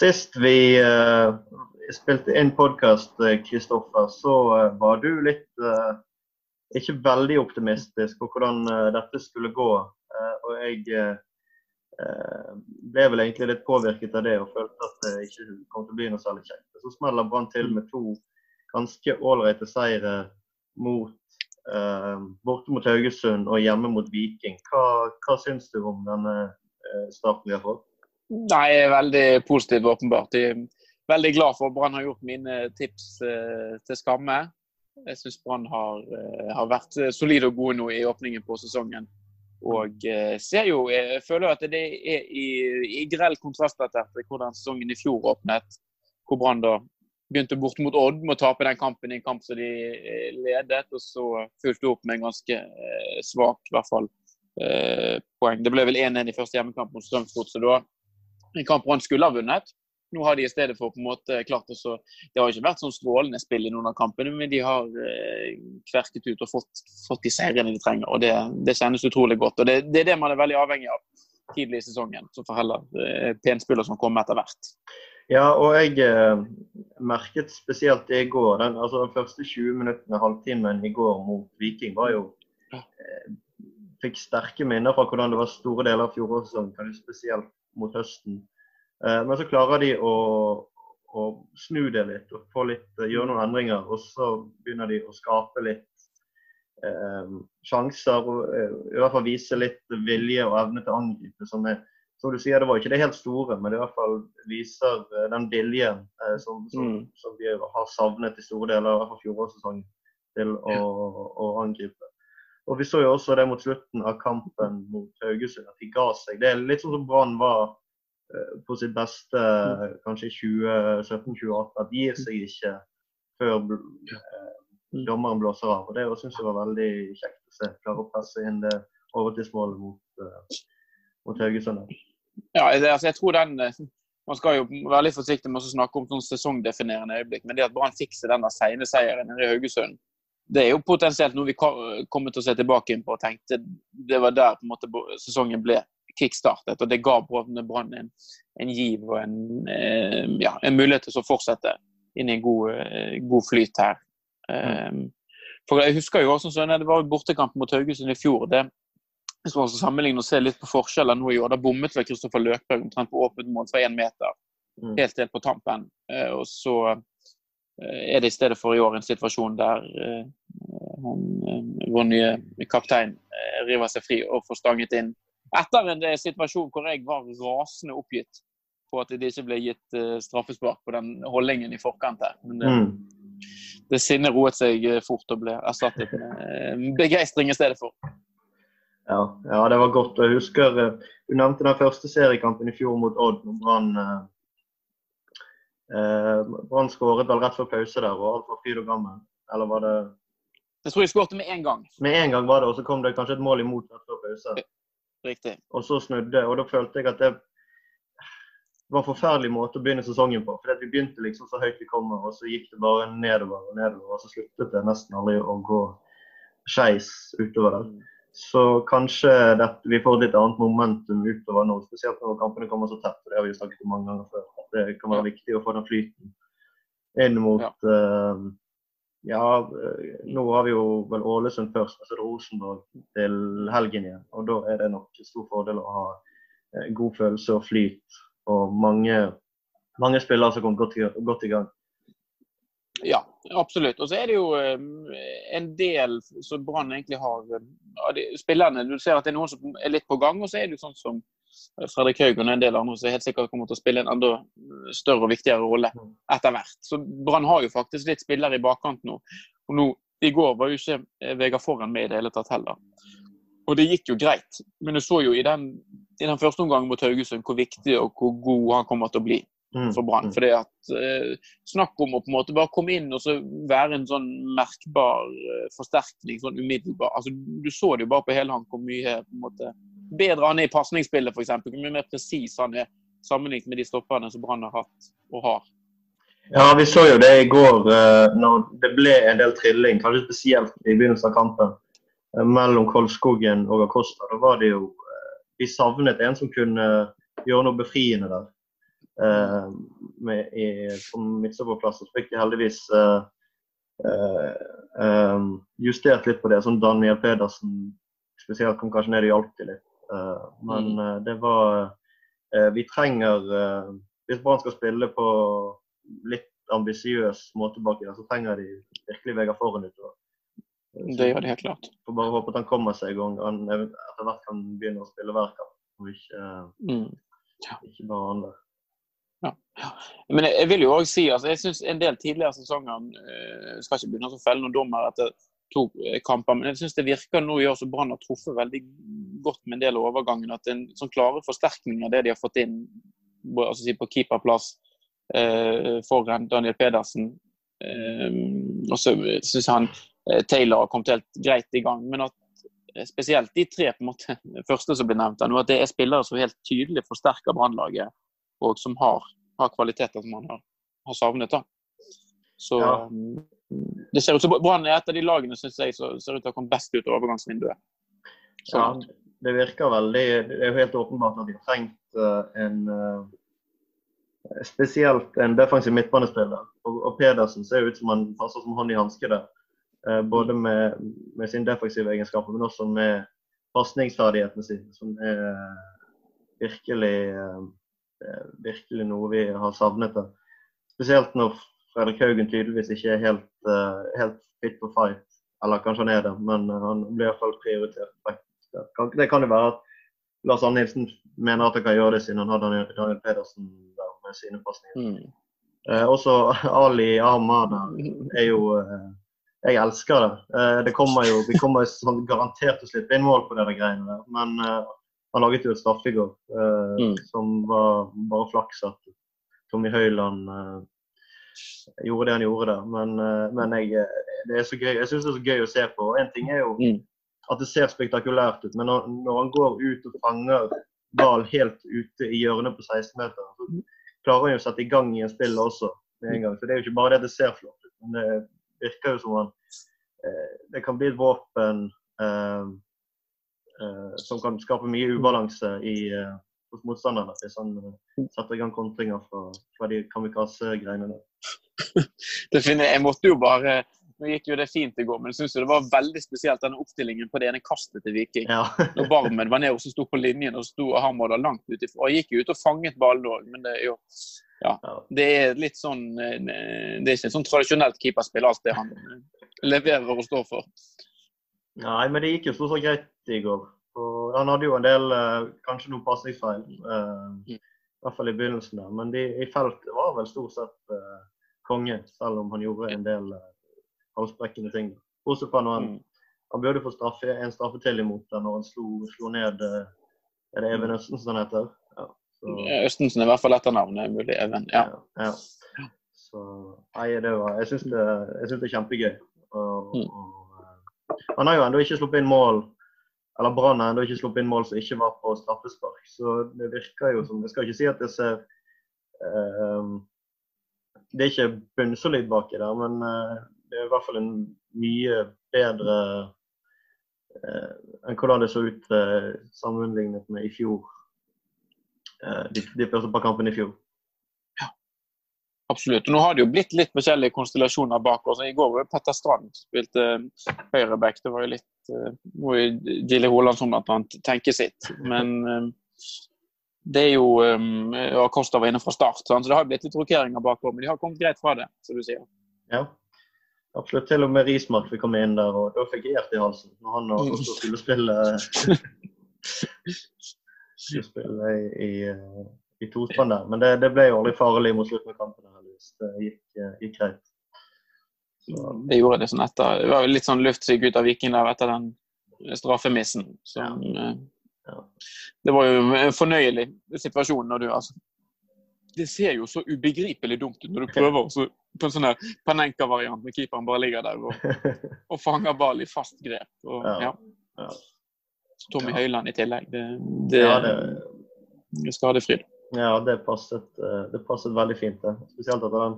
Sist vi uh, spilte inn podkast, Kristoffer, så uh, var du litt uh, ikke veldig optimistisk på hvordan dette skulle gå. og jeg ble vel egentlig litt påvirket av det og følte at det ikke kom til å bli noe særlig kjekt. Så smeller Brann til med to ganske ålreite seire mot borte mot Haugesund og hjemme mot Viking. Hva, hva syns du om denne starten vi har fått? Nei, jeg er veldig positiv, åpenbart. Jeg er veldig glad for at Brann har gjort mine tips eh, til skamme. Jeg syns Brann har, eh, har, vært solide og gode nå i åpningen på sesongen. Og eh, ser jo, jeg føler at det er i, i grell kontrast til hvordan sesongen i fjor åpnet. Hvor Brann da begynte bort mot Odd med å tape den kampen i en kamp som de eh, ledet. Og så fulgte opp med en ganske eh, svak, i hvert fall, eh, poeng. Det ble vel 1-1 i første hjemmekamp mot Strømsgodset da en kamp Brann skulle ha vunnet. Nå har de i stedet for på en måte klart å Det har ikke vært sånn strålende spill i noen av kampene, men de har eh, kverket ut og fått, fått de seirene de trenger. og Det, det kjennes utrolig godt. og det, det, er det man er veldig avhengig av tidlig i sesongen. Så får heller eh, penspillere som kommer etter hvert. Ja, og jeg eh, merket spesielt i går den, altså den første 20 minuttene, halvtimen i går mot Viking, var jo eh, Fikk sterke minner fra hvordan det var store deler av fjorårssesongen, kanskje spesielt mot høsten. Eh, men så klarer de å, å snu det litt og få litt, eh, gjøre noen endringer. Og så begynner de å skape litt eh, sjanser og eh, i hvert fall vise litt vilje og evne til å angripe. Som, er, som du sier, det var ikke det helt store, men det i hvert fall viser den viljen eh, som, som, mm. som, vi har savnet i store deler av fjorårssesongen til å, å angripe. Og Vi så jo også det mot slutten av kampen mot Haugesund, at de ga seg. Det er litt sånn som Brann var uh, på sitt beste uh, kanskje i 2017-2018. At de gir seg ikke før dommeren blåser av. Og Det syns jeg var veldig kjekt å se. Klare å presse inn det overtidsmålet mot, mot Haugesund. Ja, altså, jeg tror den man skal jo være litt forsiktig med å snakke om sånn sesongdefinerende øyeblikk, men det at Brann fikk seg denne sene seieren i Haugesund, det er jo potensielt noe vi kommer til å se tilbake inn på og tenkte det var der på en måte sesongen ble kickstartet. Og det ga Brann en, en, giv og en, eh, ja, en, mulighet til å fortsette inn i en god, eh, god flyt her. Mm. For jeg husker jo også sånn, Det var bortekamp mot Haugesund i fjor. det hvis man sammenligner sammenligne og se litt på forskjeller nå i år, da bommet vel Kristoffer Løkberg omtrent på åpent mål fra én meter. Mm. Helt helt på tampen. Og så Eh, er det i stedet for i år en situasjon der eh, han, eh, vår nye kaptein river seg fri og får stanget inn. Etter en situasjon hvor jeg var rasende oppgitt på at det ikke ble gitt straffespark på den holdningen i forkant her. Men det, mm. det sinnet roet seg fort og ble erstattet med begeistring i stedet for. Ja, ja, det var godt. Jeg husker Du nevnte den første seriekampen i fjor mot Odd. når Brann Eh, Brann skåret vel rett før pause der, og alt var fryd og gammen. Eller var det Jeg tror jeg skåret med én gang. Med en gang var det, og så kom det kanskje et mål imot rett før pause. Riktig. Og så snudde, og da følte jeg at det var en forferdelig måte å begynne sesongen på. For Vi begynte liksom så høyt vi kommer, og så gikk det bare nedover og nedover. Og så sluttet det nesten aldri å gå skeis utover der. Så kanskje dette, vi får et litt annet momentum utover nå, spesielt når kampene kommer så tett. og Det har vi jo snakket om mange ganger før. Det kan være viktig å få den flyten inn mot ja. Uh, ja, nå har vi jo vel Ålesund først, og så er det Rosenborg til helgen igjen. og Da er det nok stor fordel å ha uh, god følelse og flyt. Og mange, mange spillere som kommer godt, godt i gang. Ja, absolutt. Og så er det jo um, en del som Brann egentlig har av de spillerne. Du ser at det er noen som er litt på gang, og så er det jo sånn som Fredrik Haugen og en del andre som helt sikkert kommer til å spille en enda større og viktigere rolle etter hvert. Så Brann har jo faktisk litt spillere i bakkant nå. Og nå, I går var jo ikke Vegard Forhen med i det hele tatt heller. Og det gikk jo greit. Men du så jo i den, i den første omgangen mot Haugesund hvor viktig og hvor god han kommer til å bli. Mm, for Brann. Mm. Fordi at eh, Snakk om å på en måte bare komme inn og så være en sånn merkbar eh, forsterkning sånn umiddelbar. Altså, du så det jo bare på hele han hvor mye på en måte, bedre han er i pasningsspillet, f.eks. Hvor mye mer presis han er sammenlignet med de stopperne som Brann har hatt og har. Ja, vi så jo det i går eh, når det ble en del trilling, kanskje spesielt i begynnelsen av kampen, eh, mellom Kolskogen og Acosta. Da var det jo eh, Vi savnet en som kunne gjøre noe befriende der. Som med, i, på midtstopperplass, fikk de heldigvis justert litt på det. som Daniel Pedersen spesielt kom kanskje ned og hjalp til litt. Men mm. det var Vi trenger Hvis Brann skal spille på litt ambisiøs måte baki der, så trenger de virkelig Vegard Forhen utover. Det gjør de helt klart. Får bare håpe at han kommer seg i gang. Han etter hvert kan begynne å spille hver kamp, og ikke, mm. ja. ikke bare andre. Ja. Men jeg, vil jo også si altså, jeg synes en del tidligere sesonger uh, skal ikke begynne å felle noen dommer etter to eh, kamper, men jeg syns det virker nå i år som Brann har truffet veldig godt med en del av overgangen. At en sånn klare forsterkning av det de har fått inn altså si på keeperplass eh, foran Daniel Pedersen. Eh, og så syns han Eh, Taylor har kommet helt greit i gang. Men at eh, spesielt de tre på en måte, første som blir nevnt, at det er spillere som helt tydelig forsterker Brannlaget, og som har, har, kvaliteter som man har, har savnet. da. Så ja. Det ser ut som Brann er et av de lagene synes jeg, som ser ut til å ha kommet best ut av overgangsvinduet. Så, ja, det virker veldig Det er jo helt åpenbart at de har trengt uh, en uh, Spesielt en defensiv midtbanespiller. Og, og Pedersen ser ut som han passer som hånd i hanske der. Eh, både med, med sin defensive egenskaper, men også med pasningsferdighetene sine, som er virkelig, eh, virkelig noe vi har savnet. Spesielt når Fredrik Haugen tydeligvis ikke er helt, uh, helt fit for fight. Eller kanskje han er det, men han blir iallfall prioritert. Det kan jo være at Lars Arne Nilsen mener at han kan gjøre det siden han hadde Daniel Pedersen der med sine pasninger. Mm. Eh, også Ali Ahmad er jo eh, jeg elsker det. Eh, det kommer jo, vi kommer sånn garantert til å slippe inn mål på de greiene der. Men uh, han laget jo et straffe i går uh, mm. som var bare flaks at Tommy Høiland gjorde det han gjorde der. Men, men jeg, det er så gøy. Jeg syns det er så gøy å se på. En ting er jo mm. at det ser spektakulært ut, men når, når, han går ut og fanger ball helt ute i hjørnet på 16-meteren, så klarer han jo å sette i gang i en spill også med en gang. Så det er jo ikke bare det at det ser flott ut, men det virker jo som han eh, Det kan bli et våpen eh, eh, som kan skape mye ubalanse i, hos motstanderne hvis han setter i gang kontringer fra, fra de kamikaze-greiene der. jeg måtte jo bare nå gikk jo det fint i går, men jeg synes det var veldig spesielt denne oppstillingen på det ene kastet til Viking. Ja. Når Barmen var nede og sto på linjen og sto og Hamada langt ute. Jeg gikk jo ut og fanget ballen òg, men det er jo ja, det er litt sånn eh, Det er ikke sånn tradisjonelt keeperspill, alt det han leverer og står for. Nei, men det gikk jo stort sett greit i går. Og han hadde jo en del eh, kanskje noen pasningsfeil, uh, mm. i hvert fall i begynnelsen. der, Men de, i felt var vel stort sett uh, konge, selv om han gjorde en del halsbrekkende ting. Bortsett fra når han, mm. han burde få straffe, en straffe til imot det når han slo, slo ned Er det Even Østensen som han heter? Østensen er i hvert fall etternavnet. Mulig Even. Ja. ja, ja. Så, nei, det var, jeg syns det, det, er kjempegøy. Og, mm. og, eh, han har jo ennå ikke sluppet inn mål eller Brann har ennå ikke sluppet inn mål som ikke var på straffespark. Så det virker jo som Jeg skal ikke si at det ser uh, Det er ikke bunnsolid baki der, men uh, det er i hvert fall en mye bedre uh, enn hvordan det så ut sammenlignet med i fjor. Eh, de, de første par kampene i fjor. Absolutt. Og nå har det jo blitt litt forskjellige konstellasjoner bak oss. I går var Petter Strand spilte uh, høyreback. Det var jo litt Må jo Gilly Haaland blant annet tenke sitt. Men uh, det er jo um, Acosta var inne fra start, så det har blitt litt rokeringer bakover. Men de har kommet greit fra det, som du sier. Ja, absolutt. Til og med Rismark fikk komme inn der, og da fikk jeg hjertet i halsen når han også skulle spille skulle spille i, i, eh, i tospann der. Men det, det, ble jo aldri farlig mot slutten av kampen. Det gikk, eh, gikk greit. Så. Det gjorde det sånn etter. Det var litt sånn luftsyk ut av Viking der etter den straffemissen. Som, ja. Ja. Det var jo en fornøyelig situasjon når du altså Det ser jo så ubegripelig dumt ut når du prøver også, på en sånn her Panenka-variant med keeperen bare ligger der og, og fanger ball i fast grep. Og, ja. Tommy Høiland i tillegg. Det, det, ja, det, det skadefryd. Ja, det passet, eh, det passet veldig fint. Det. Spesielt etter den,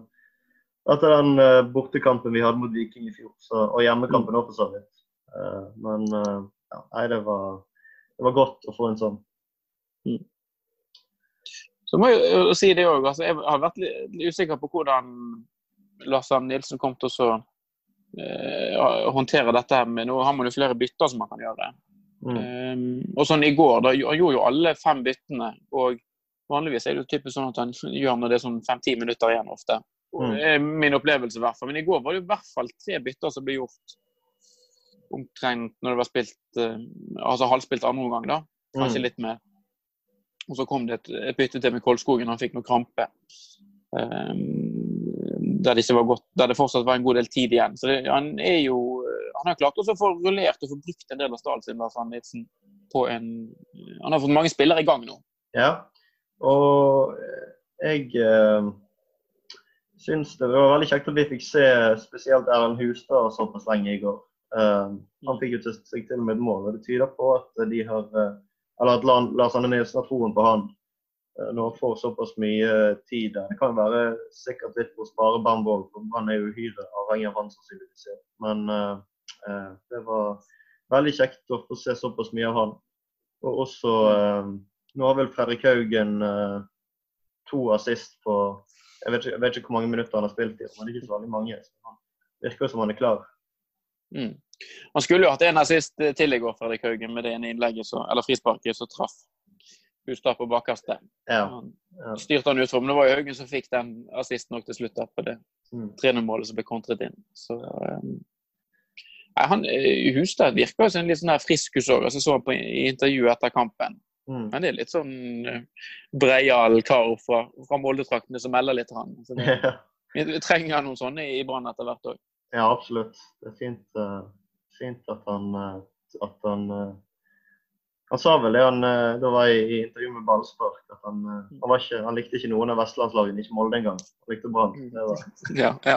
etter den uh, bortekampen vi hadde mot Viking i fjor. Så, og hjemmekampen òg, for så vidt. Uh, men ja, nei, det var, det var godt å få en sånn. Mm. Så må jeg jo si det òg. Altså, jeg har vært litt usikker på hvordan Lars Arne Nilsen kom til å uh, håndtere dette. her, nå har man jo flere bytter som man kan gjøre. Mm. Um, og sånn i går, da han gjorde jo alle fem byttene. Og vanligvis er det jo typisk sånn at han gjør når det er sånn fem-ti minutter igjen ofte. Mm. Min opplevelse i hvert fall. Men i går var det i hvert fall tre bytter som ble gjort omtrent når det var spilt uh, altså halvspilt andre omgang, da. Kanskje mm. litt mer. Og så kom det et, et bytte til med Kolskogen, han fikk noe krampe. Um, der, det godt, der, det fortsatt var en god del tid igjen. Så det, han er jo Han har klart å få rullert og få brukt en del av stallen sin Lars Annitzen på en Han har fått mange spillere i gang nå. Ja, og jeg eh, syns det var veldig kjekt at vi fikk se spesielt Erlend Hustad såpass lenge i går. Uh, han fikk jo til seg til med et mål, og det tyder på at de har uh, eller at Lars Anne Nilsen har troen på han uh, når han får såpass mye tid. Det kan være sikkert litt for å spare Bamborg, for han er jo uhyre avhengig av han sannsynligvis. Men det var veldig kjekt å få se såpass mye av han. Og også Nå har vel Fredrik Haugen to assist på jeg vet, ikke, jeg vet, ikke, hvor mange minutter han har spilt i, men det er ikke så veldig mange. Så han virker som han er klar. Mm. Han skulle jo hatt en assist til i går, Fredrik Haugen, med det ene innlegget så, eller frisparket som traff Hustad på bakerste. Ja. Ja. Styrte han ut for, men det var jo Haugen som fikk den assisten nok til slutt der, på det mm. 3-0-målet som ble kontret inn. Så um, han, eh, Hustad virker jo som en litt sånn friskus òg. Jeg så han på intervjuet etter kampen. Mm. Men det er litt sånn uh, breial kar fra, fra Molde-traktene som melder litt. Han. Så det, vi trenger noen sånne i Brann etter hvert òg. Ja, absolutt. Det er fint, uh, fint at han, uh, at han han sa vel det han da var jeg i intervju med Ballspark, at han, han, ikke, han, likte ikke noen av vestlandslagene, ikke Molde engang. Han likte Brann. Ja, ja.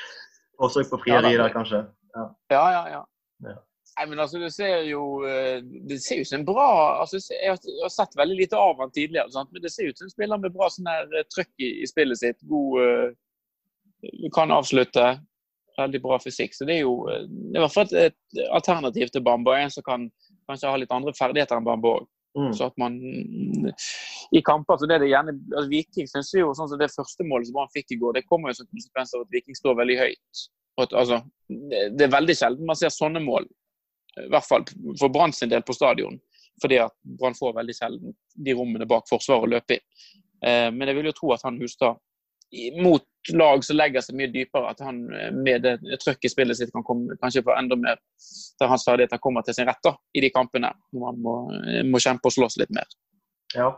Også på frieri der, kanskje. Ja, ja, ja. ja. Nei, men altså, Det ser jo eh, det ser ut som en bra altså, Jeg har sett veldig lite av han tidligere, sant? men det ser ut som en spiller med bra sånn her eh, trøkk i, i, spillet sitt. God uh, Kan avslutte. Veldig bra fysikk. Så det er jo det er i hvert fall et, et alternativ til Bamba. En som kan kanskje ha litt andre ferdigheter enn Bamba òg. Mm. Så at man I kamper så det er det gjerne altså Viking synes jo sånn som Det første målet som han fikk i går, det kommer jo som konsekvens av at Viking står veldig høyt. At, altså, det er veldig sjelden man ser sånne mål i hvert fall for Brann sin del på stadion. Fordi at Brann får veldig sjelden de rommene bak forsvaret å løpe i. Eh, men jeg vil jo tro at han Hustad mot lag som legger seg mye dypere, at han eh, med det trøkket i spillet sitt kan komme kanskje på enda mer der hans ferdigheter kommer til sin rett da, i de kampene hvor han må, eh, må, kjempe og slåss litt mer. Ja,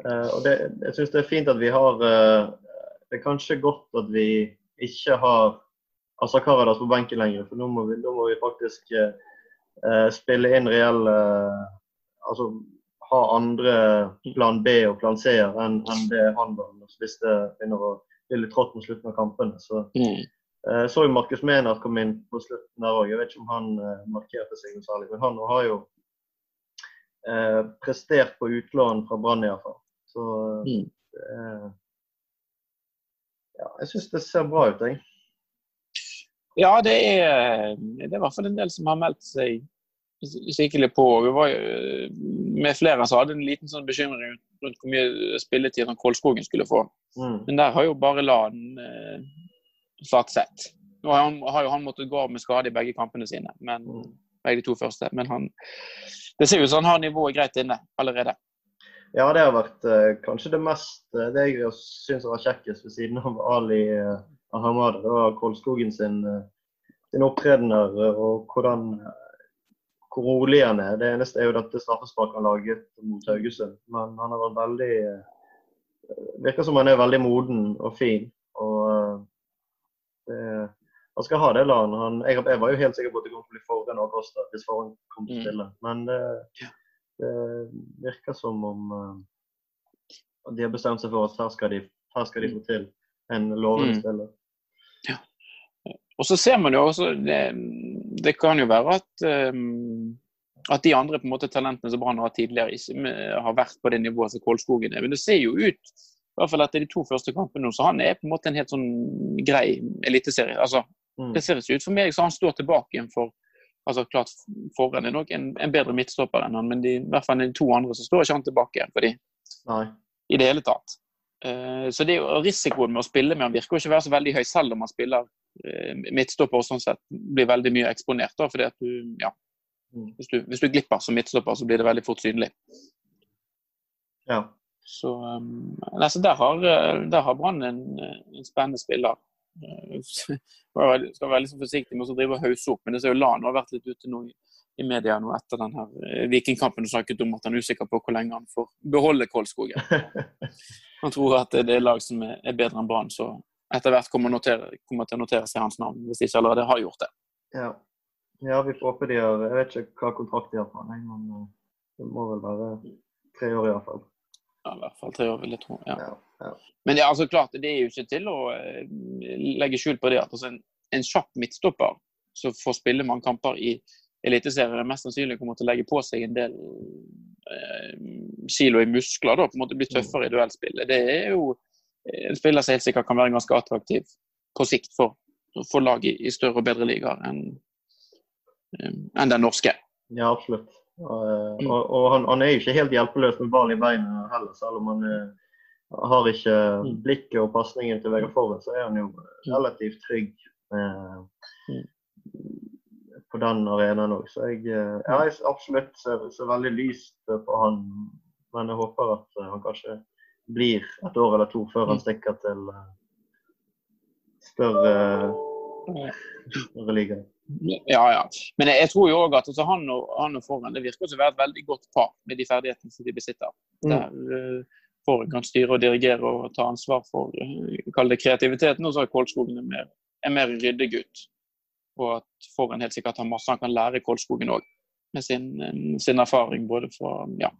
og det, jeg syns det er fint at vi har Det er kanskje godt at vi ikke har Asa Karadas på benken lenger, for nå må vi, nå må vi faktisk spille inn reelle Altså ha andre plan B og plan C-er enn, det han var hvis det begynner å bli litt trått mot slutten av kampene. Så mm. eh, så jo Markus Menart kom inn på slutten der òg. Jeg vet ikke om han eh, markerte seg noe særlig, men han har jo eh, prestert på utlån fra Brann iallfall. Så mm. eh, ja, jeg syns det ser bra ut, jeg. Ja, det er, det er i hvert fall en del som har meldt seg skikkelig på. Vi var med flere som hadde en liten sånn bekymring rundt hvor mye spilletid han Kolskogen skulle få. Mm. Men der har jo bare Lan eh, satt sett. Nå har, han, har, jo han måttet gå av med skade i begge kampene sine, men, mm. begge de to første. Men han, det ser ut som han har nivået greit inne allerede. Ja, det har vært eh, kanskje det mest eh, Det jeg syns var kjekkest ved siden av Ali eh, Ahamada. Det var Kolskogen sin, eh, sin opptreden der, og hvordan, hvor rolig han er. Det eneste er jo dette straffesparket han laget mot Haugesund. Men han har vært veldig eh, Virker som han er veldig moden og fin. Og eh, det, han skal ha det, la han. Jeg, jeg, var jo helt sikker på at det kom til å bli foran Acosta hvis foran kom til mm. Men det, det virker som om de har bestemt seg for at her skal de, her skal de få til en lovende mm. spiller. Og så ser man jo også det, det kan jo være at, um, at de andre på en måte talentene som Brann har tidligere, ikke har vært på det nivået som Kolskogen er. Men det ser jo ut i hvert fall etter de to første kampene så han er på en måte en helt sånn grei eliteserie. Altså, mm. Det ser ikke ut for meg så han står tilbake igjen for altså klart foran er nok en, en, bedre midtstopper enn han, men de, i hvert fall de to andre så står ikke han tilbake igjen. fordi Nei. i det hele tatt. Eh, så det er jo risikoen med å spille med han virker jo ikke å være så veldig høy, selv om han spiller eh, midtstopper og sånn sett blir veldig mye eksponert. Da, fordi at du, ja, Mm. hvis du, hvis du glipper som midtstopper, så blir det veldig fort synlig. Ja. Så, um, nei, så der har, eh, der har Brann en, en spennende spiller. Skal være sånn forsiktig med å drive og hausse opp, men det ser jo Lan har vært litt ute nå i, media nå etter den her eh, Vikingkampen og snakket om at han er usikker på hvor lenge han får beholde Kolskogen. Han tror at det er lag som er, bedre enn Brann, så etter hvert kommer, notere, kommer til å notere seg hans navn, hvis de ikke allerede har gjort det. ja. ja, vi får håpe de har Jeg vet ikke hva kontrakt de har men eh, det må vel være tre år i hvert fall. Ja, I hvert fall tre år, vil jeg tro. Ja. Ja, ja. Men ja, altså klart, det er jo ikke til å eh, legge skjul på det at altså, en, en kjapp midtstopper som får spille mange kamper i Eliteserien, mest sannsynlig kommer til å legge på seg en del eh, kilo i muskler. da, på en måte Bli tøffere i duellspillet. Det er jo en spiller som helt sikkert kan være ganske attraktiv på sikt for, for lag i, i større og bedre ligaer enn eh, enn den norske. Ja, absolutt. Og, eh, Mm. og, og han, han er jo ikke helt hjelpeløs med ball i beina heller, selv om han eh, har ikke Mm. blikket og pasningen til Vegard Forren, så er han jo relativt trygg eh, Mm. på den arenaen òg. Så jeg, eh, jeg absolutt ser, ser veldig lyst på han, men jeg håper at eh, han kanskje blir et år eller to før han Mm. stikker til eh, større, større ligaer. Ja, ja. Men jeg, jeg tror jo òg at altså, han, og, han og Foren det virker som å være et veldig godt par med de ferdighetene som de besitter. Mm. Der uh, Foren kan styre og dirigere og ta ansvar for uh, kall det kreativiteten, og så er Kolskogen en mer, en mer ryddegutt. Og at Foren helt sikkert har masse han kan lære Kolskogen òg, med sin, eh, sin erfaring både fra ja.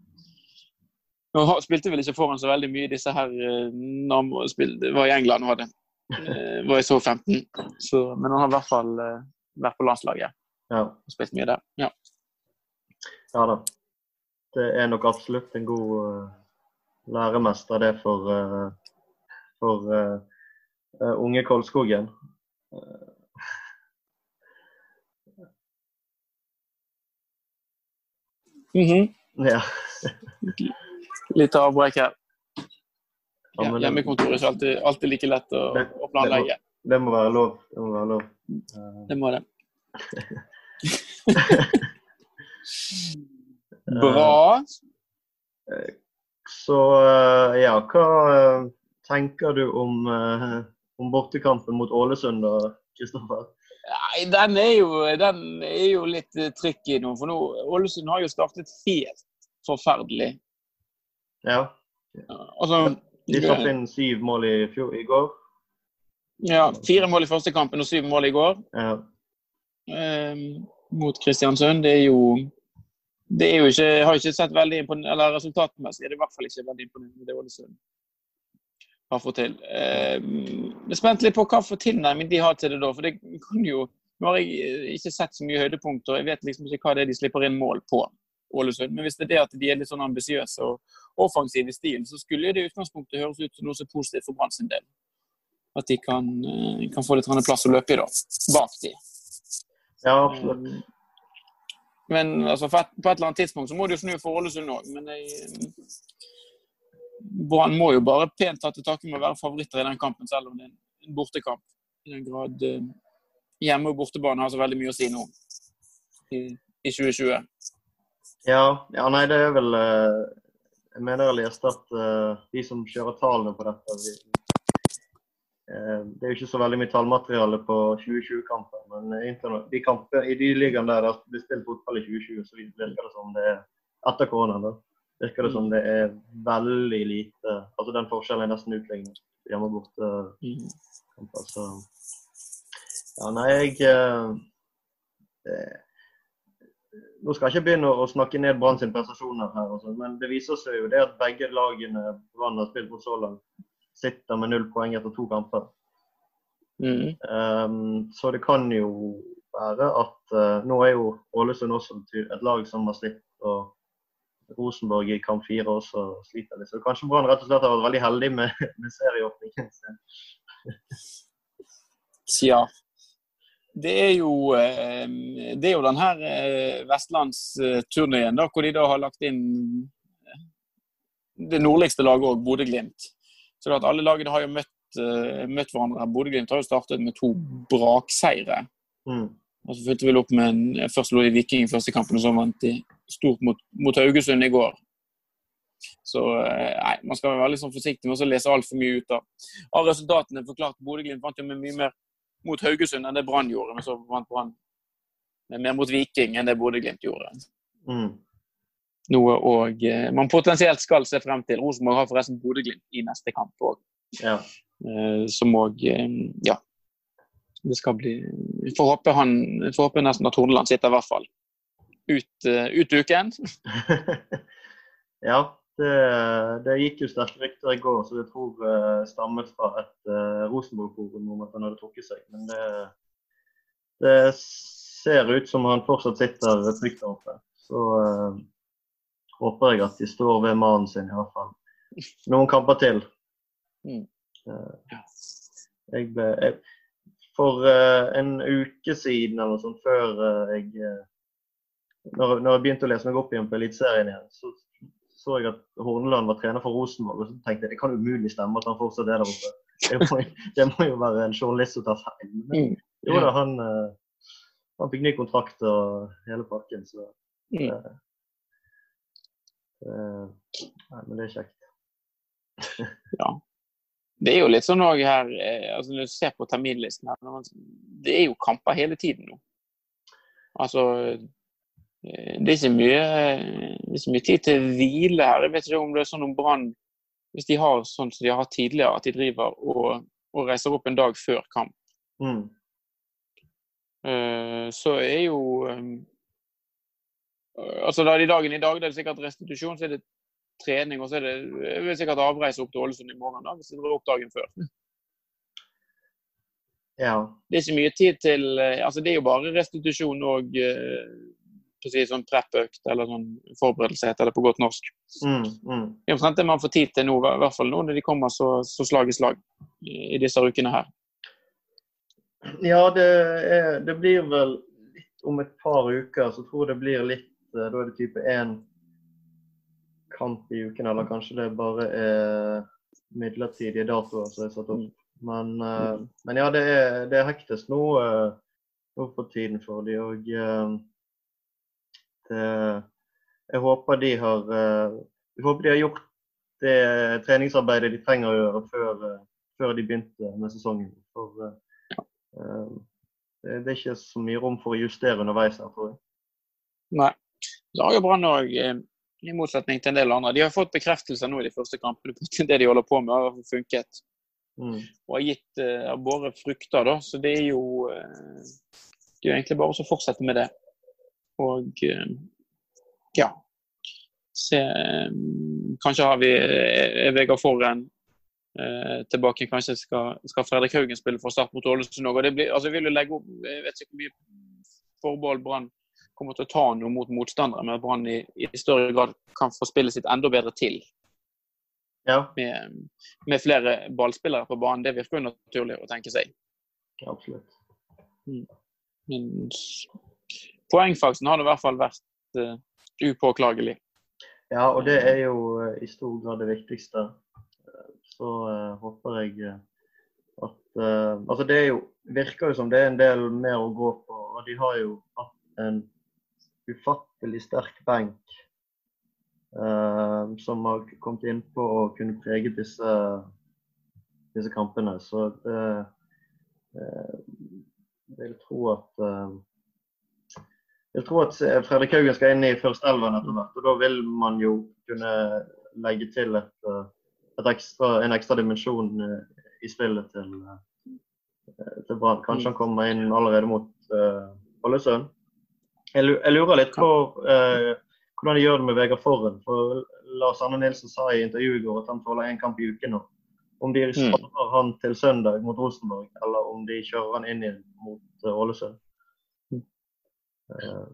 Nå spilte vel ikke foran så veldig mye i disse her når han spilte, var i England var det. var jeg så 15, så, men han har i hvert fall vært på landslaget Ja. og spilt mye der. Ja. Ja da. Det er nok absolutt en god uh, læremester, det, for, uh, for uh, unge Kolskogen. Uh, ja. Litt avbrekk her. Ja, Ja, Hjemmekontor er ikke alltid, alltid like lett å, Det- å planlegge. det må være lov. Det må være lov. Det må det. Bra. så uh, ja, hva uh, tenker du om, om bortekampen mot Ålesund da, Kristoffer? Nei, den er jo, den er jo litt eh, tricky nå. For nå, Ålesund har jo startet helt forferdelig. Ja, Altså, de slapp inn syv mål i, fjor, i går. Ja, fire mål i første kampen og syv mål i går. Ja. Um, mot Kristiansund. Det er jo det er jo ikke, jeg har ikke sett veldig imponerende, eller Resultatmessig er det i hvert fall ikke veldig imponerende det Ålesund har fått til. Um, jeg er spent litt på hva for tilnærming de har til det da. for det kan jo, Nå har jeg ikke sett så mye høydepunkter. Jeg vet liksom ikke hva det er de slipper inn mål på. Ålesund. Men hvis det er det at de er litt sånn ambisiøse og offensive i stilen, så skulle det i utgangspunktet høres ut som noe er positivt for Brann sin del. At de kan, eh, kan få litt plass å løpe i da, bak de. ja, absolutt. Um, Men altså, på, et, på et eller annet tidspunkt så må det jo snu for Ålesund òg. Men jeg, Brann må jo bare pent ta til takke med å være favoritter i den kampen, selv om det er en bortekamp. I den grad eh, hjemme- og bortebane har så veldig mye å si nå i, i 2020. Ja, ja, nei, det er vel eh, Jeg mener jeg leste at uh, de som kjører tallene på dette vi, eh, Det er jo ikke så veldig mye tallmateriale på 2020-kamper, men de kamper, i de ligaene der det blir spilt fotball i 2020, så virker det som det er etter koronaen. da, virker det som det er veldig lite Altså den forskjellen er nesten utlignet hjemme og borte. Kamper, så Ja, nei, jeg eh, eh, Nå skal jeg ikke begynne å snakke ned Brann sin prestasjoner her, og sånn, men det viser seg jo det at begge lagene Brann har spilt mot så langt, sitter med null poeng etter to kamper. Mm. Um, så det kan jo være at uh, Nå er jo Ålesund også et lag som har slitt, og Rosenborg i kamp fire også sliter litt. Så kanskje Brann rett og slett har vært veldig heldig med, med serieåpningen sin. ja. Det er jo, eh, det er jo den her eh, vestlandsturneen hvor de da har lagt inn eh, det nordligste laget òg, Bodø-Glimt. Så det at alle lagene har jo møtt, uh, møtt hverandre. Bodø-Glimt har jo startet med to brakseire. Mm. Og så fulgte vi opp med en Først lå de Viking i første kampen, og så vant de stort mot, mot Haugesund i går. Så nei, man skal være litt sånn forsiktig med å lese altfor mye ut av, av resultatene. Forklart Bodø-Glimt vant jo med mye mer mot Haugesund enn det Brann gjorde, men så vant Brann mer mot Viking enn det Bodø-Glimt gjorde. Mm. Noe og eh, man potensielt skal se frem til. Rosenborg har forresten Bodø-Glimt i neste kamp òg. Ja. Eh, som òg eh, Ja. Det skal bli Vi får håpe, han, får håpe nesten at Horneland sitter i hvert fall ut, ut uken. ja, det, det, gikk jo sterke rykter i går, så jeg tror stammet fra et Rosenborg-forum om at han hadde trukket seg. Men det, det ser ut som han fortsatt sitter trygt der oppe. Så håper jeg at de står ved mannen sin i hvert fall. Noen kamper til. Mm. Uh, jeg ble, jeg, for uh, en uke siden eller noe sånt, før jeg når, når, jeg begynte å lese meg opp igjen på Eliteserien igjen, så så jeg at Horneland var trener for Rosenborg. Og så tenkte jeg det kan umulig stemme at han fortsatt er der oppe. Det må, det må jo være en journalist som tar feil. Men mm. jo da, han, han fikk ny kontrakt og hele pakken, så mm. Uh, Nei, men det er kjekt. ja. Det er jo litt sånn òg her altså Når du ser på terminlisten her, det er jo kamper hele tiden nå. Altså Eh, det er ikke mye, det er ikke mye tid til hvile her. Jeg vet ikke om det er sånn om Brann Hvis de har sånn som de har hatt tidligere, at de driver og, og reiser opp en dag før kamp, mm. så er jo Altså da I dagen i dag, det er det sikkert restitusjon, så er det trening, og så er det, er det sikkert avreise opp til Ålesund i morgen da, hvis det var opp dagen før. Ja. Det er ikke mye tid til altså Det er jo bare restitusjon og si, sånn prep-økt eller sånn forberedelse, heter det på godt norsk. Mm, mm. Det er omtrent det man får tid til nå, i hvert fall nå når de kommer så, så slag i slag i, disse ukene her. Ja, det, er, det, blir vel litt om et par uker. Så tror jeg det blir litt eh, Da er det type én kamp i uken, eller kanskje det bare er midlertidige datoer som er satt opp. Men, uh, men ja, det er, det er hektisk nå, uh, nå for tiden for de, og Eh, jeg håper de har eh, jeg håper de har gjort det treningsarbeidet de trenger å gjøre før, eh, før de begynte med sesongen. For det er ikke så mye rom for å justere underveis her, tror jeg. Nei. Så har jo Brann òg, i motsetning til en del andre, de har fått bekreftelser nå i de første kampene på at det de holder på med, har funket. Mm. Og har gitt uh, våre frukter, da. Så det er jo uh, Det er jo egentlig bare å fortsette med det. Og uh, ja. Se, um, kanskje har vi eh, Vegard Forren uh, tilbake. Kanskje skal, skal, Fredrik Haugen spille for Start mot Ålesund òg. Altså, jeg vil jo legge opp Jeg vet ikke hvor mye forbehold Brann kommer til å ta noe mot motstandere, men at Brann i, i, større grad kan få spille sitt enda bedre til. Ja. Med, med, flere ballspillere på banen. Det virker jo naturlig å tenke seg. Ja, absolutt. Mm. Men poengfaksen har i hvert fall vært uh, upåklagelig. Ja, og det er jo uh, i stor grad det viktigste. Uh, så håper jeg at Altså det jo, virker jo som det er en del mer å gå på. Og de har jo hatt en ufattelig sterk benk som har kommet innpå å kunne prege disse, disse kampene. Så det, jeg vil tro at jeg tror at eh, Fredrik Haugen skal inn i førsteelven etter hvert. og Da vil man jo kunne legge til et, eh, et ekstra, en ekstra dimensjon eh, i spillet til, til Brann. Kanskje han kommer inn allerede mot Ålesund. Jeg lurer litt på uh, hvordan de gjør det med Vegard Forren. For Lars Arne Nilsen sa i intervjuet i går at han tåler én kamp i uken nå. Om de sparer mm. han til søndag mot Rosenborg, eller om de kjører han inn igjen mot Ålesund. Uh,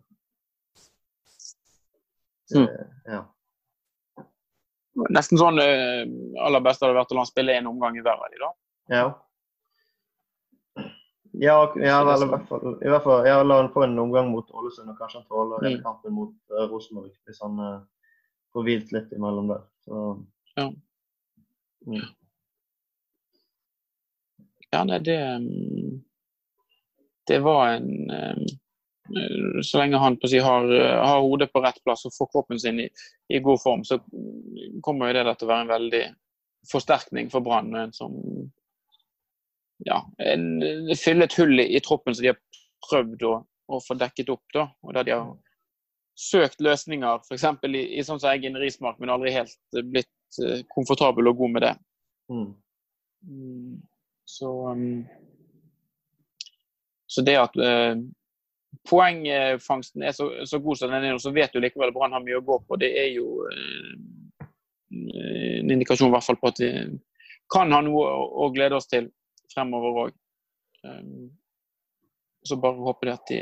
mm. ja. Nesten sånn uh, aller beste hadde vært å la han spille en omgang i hver av de, da. Ja. Ja, ja vel, i hvert fall, i hvert fall ja, la han få en omgang mot Ålesund, og kanskje han tåler mm. kampen mot uh, Rosenborg hvis han uh, får hvilt litt imellom der. Så, Ja. Mm. Ja, nei, det mm, Det var en um, Så lenge han si, har, har hodet på rett plass og får kroppen sin i, i god form, så kommer jo det til å være en veldig forsterkning for Brann. Som ja, en, fylle et hull i, troppen som de har prøvd å, å, få dekket opp. da, og der de har søkt løsninger, f.eks. I, i sånn som Eggen Rismark, men aldri helt blitt uh, komfortabel og god med det. Mm. Mm. Så, um, så det at uh, poengfangsten er så, så, god som den er, så vet du likevel Brann har mye å gå på. Det er jo uh, en indikasjon i hvert fall på at vi kan ha noe å, å glede oss til fremover òg. Um, så bare håper de at de,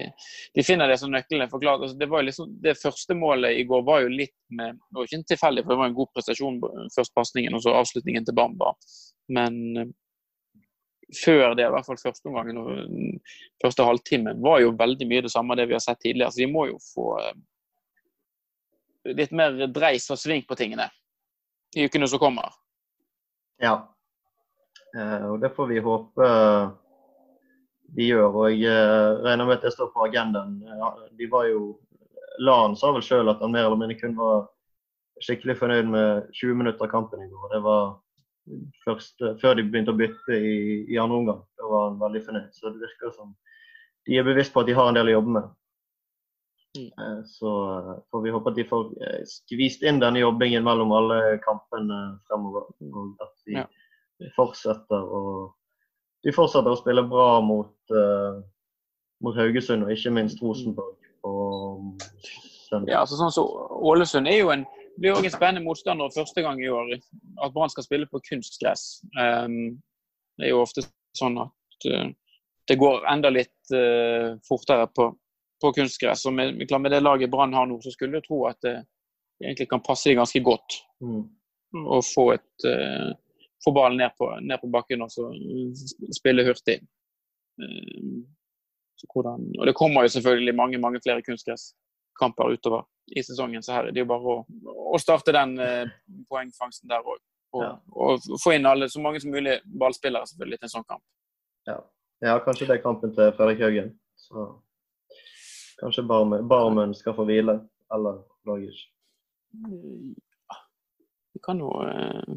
de finner det som nøklene forklart. Altså, det, liksom, det første målet i går var jo litt med Det var ikke en tilfeldig, for det var en god prestasjon først pasningen og så avslutningen til Bamba. Men uh, før det, i hvert fall første omgangen og første halvtimen, var jo veldig mye det samme det vi har sett tidligere. Så de må jo få uh, litt mer dreis og sving på tingene i ukene som kommer. Ja, og det får vi håpe de gjør. Og jeg eh, regner med at det står på agendaen. De var jo Lan sa vel sjøl at han mer eller mindre kun var skikkelig fornøyd med 20 minutter av kampen i går. Det var først, før de begynte å bytte i, i andre omgang. Da var han veldig fornøyd. Så det virker som de er bevisst på at de har en del å jobbe med. Mm. Eh, så eh, får vi håpe at de får skvist inn denne jobbingen mellom alle kampene fremover. Og at de ja. Fortsetter å de fortsetter å spille bra mot, uh, mot Haugesund og ikke minst Rosenborg Og. Ja, altså sånn så Ålesund er jo en, blir også en spennende motstander første gang i år. At Brann skal spille på kunstgress. Um, det er jo ofte sånn at uh, det går enda litt uh, fortere på, på kunstgress. Og med, med, det laget Brann har nå, så skulle jeg tro at det egentlig kan passe dem ganske godt. Mm. Å få et uh, få ballen ned på, ned på bakken og så spille hurtig. Så hvordan, og Det kommer jo selvfølgelig mange mange flere kunstgresskamper utover i sesongen, så her er det jo bare å, å starte den eh, poengfangsten der òg. Og, ja. og, få inn alle, så mange som mulig ballspillere selvfølgelig til en sånn kamp. Ja. ja, kanskje det er kampen til Fredrik Haugen. Så kanskje Barmen skal få hvile, eller Lagic. Ja, vi kan jo eh,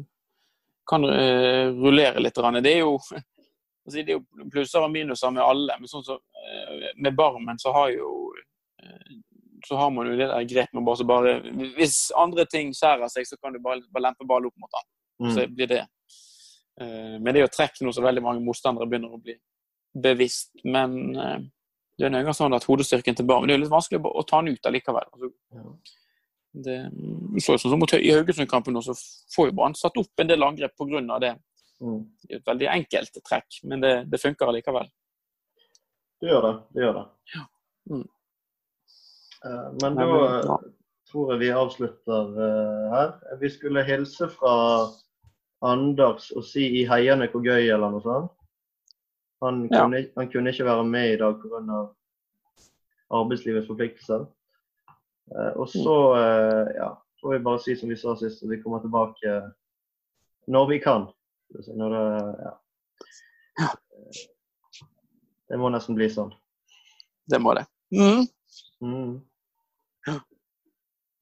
kan uh, rullere litt. Det er jo det er jo plusser og minuser med alle. Men sånn så, uh, med Barmen så har jo uh, så har man jo det der grep med bare, bare Hvis andre ting skjærer seg, så kan du bare, bare lempe ballen opp mot den. Mm. Så blir det. men det er jo trekk nå så veldig mange motstandere begynner å bli bevisst. Men det er gang sånn at hodestyrken til Barmen Det er litt vanskelig å, ta den ut allikevel. Altså, ja. Det, så sånn som mot, I Haugesund-kampen så får jo Brann satt opp en del angrep pga. det. Mm. Det er et veldig enkelt trekk, men det, det funker allikevel. Det gjør det. Det gjør det. Ja. Mm. Uh, men da ja. tror jeg vi avslutter uh, her. Vi skulle hilse fra Anders og si i heiene hvor gøy eller noe sånt. Han kunne, ja. han kunne ikke være med i dag pga. arbeidslivets forpliktelser. Eh, og så eh, ja, får vi bare si som vi sa sist, at vi kommer tilbake når vi kan. Når det, ja. det må nesten bli sånn. Det må det. Mm. Mm.